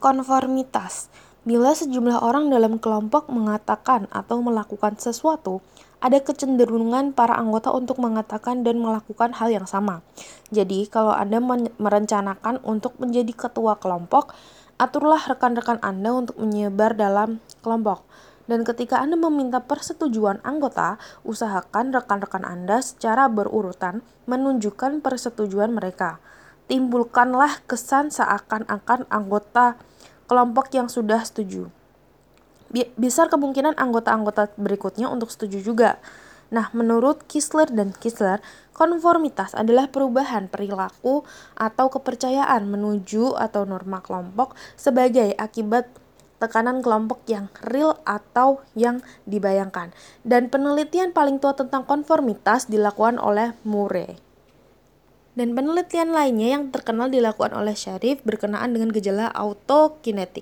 Konformitas Bila sejumlah orang dalam kelompok mengatakan atau melakukan sesuatu, ada kecenderungan para anggota untuk mengatakan dan melakukan hal yang sama. Jadi, kalau Anda merencanakan untuk menjadi ketua kelompok, aturlah rekan-rekan Anda untuk menyebar dalam kelompok. Dan ketika Anda meminta persetujuan anggota, usahakan rekan-rekan Anda secara berurutan menunjukkan persetujuan mereka. Timbulkanlah kesan seakan-akan anggota kelompok yang sudah setuju. Besar kemungkinan anggota-anggota berikutnya untuk setuju juga. Nah, menurut Kisler dan Kisler, konformitas adalah perubahan perilaku atau kepercayaan menuju atau norma kelompok sebagai akibat tekanan kelompok yang real atau yang dibayangkan. Dan penelitian paling tua tentang konformitas dilakukan oleh Murray. Dan penelitian lainnya yang terkenal dilakukan oleh Sharif berkenaan dengan gejala autokinetik.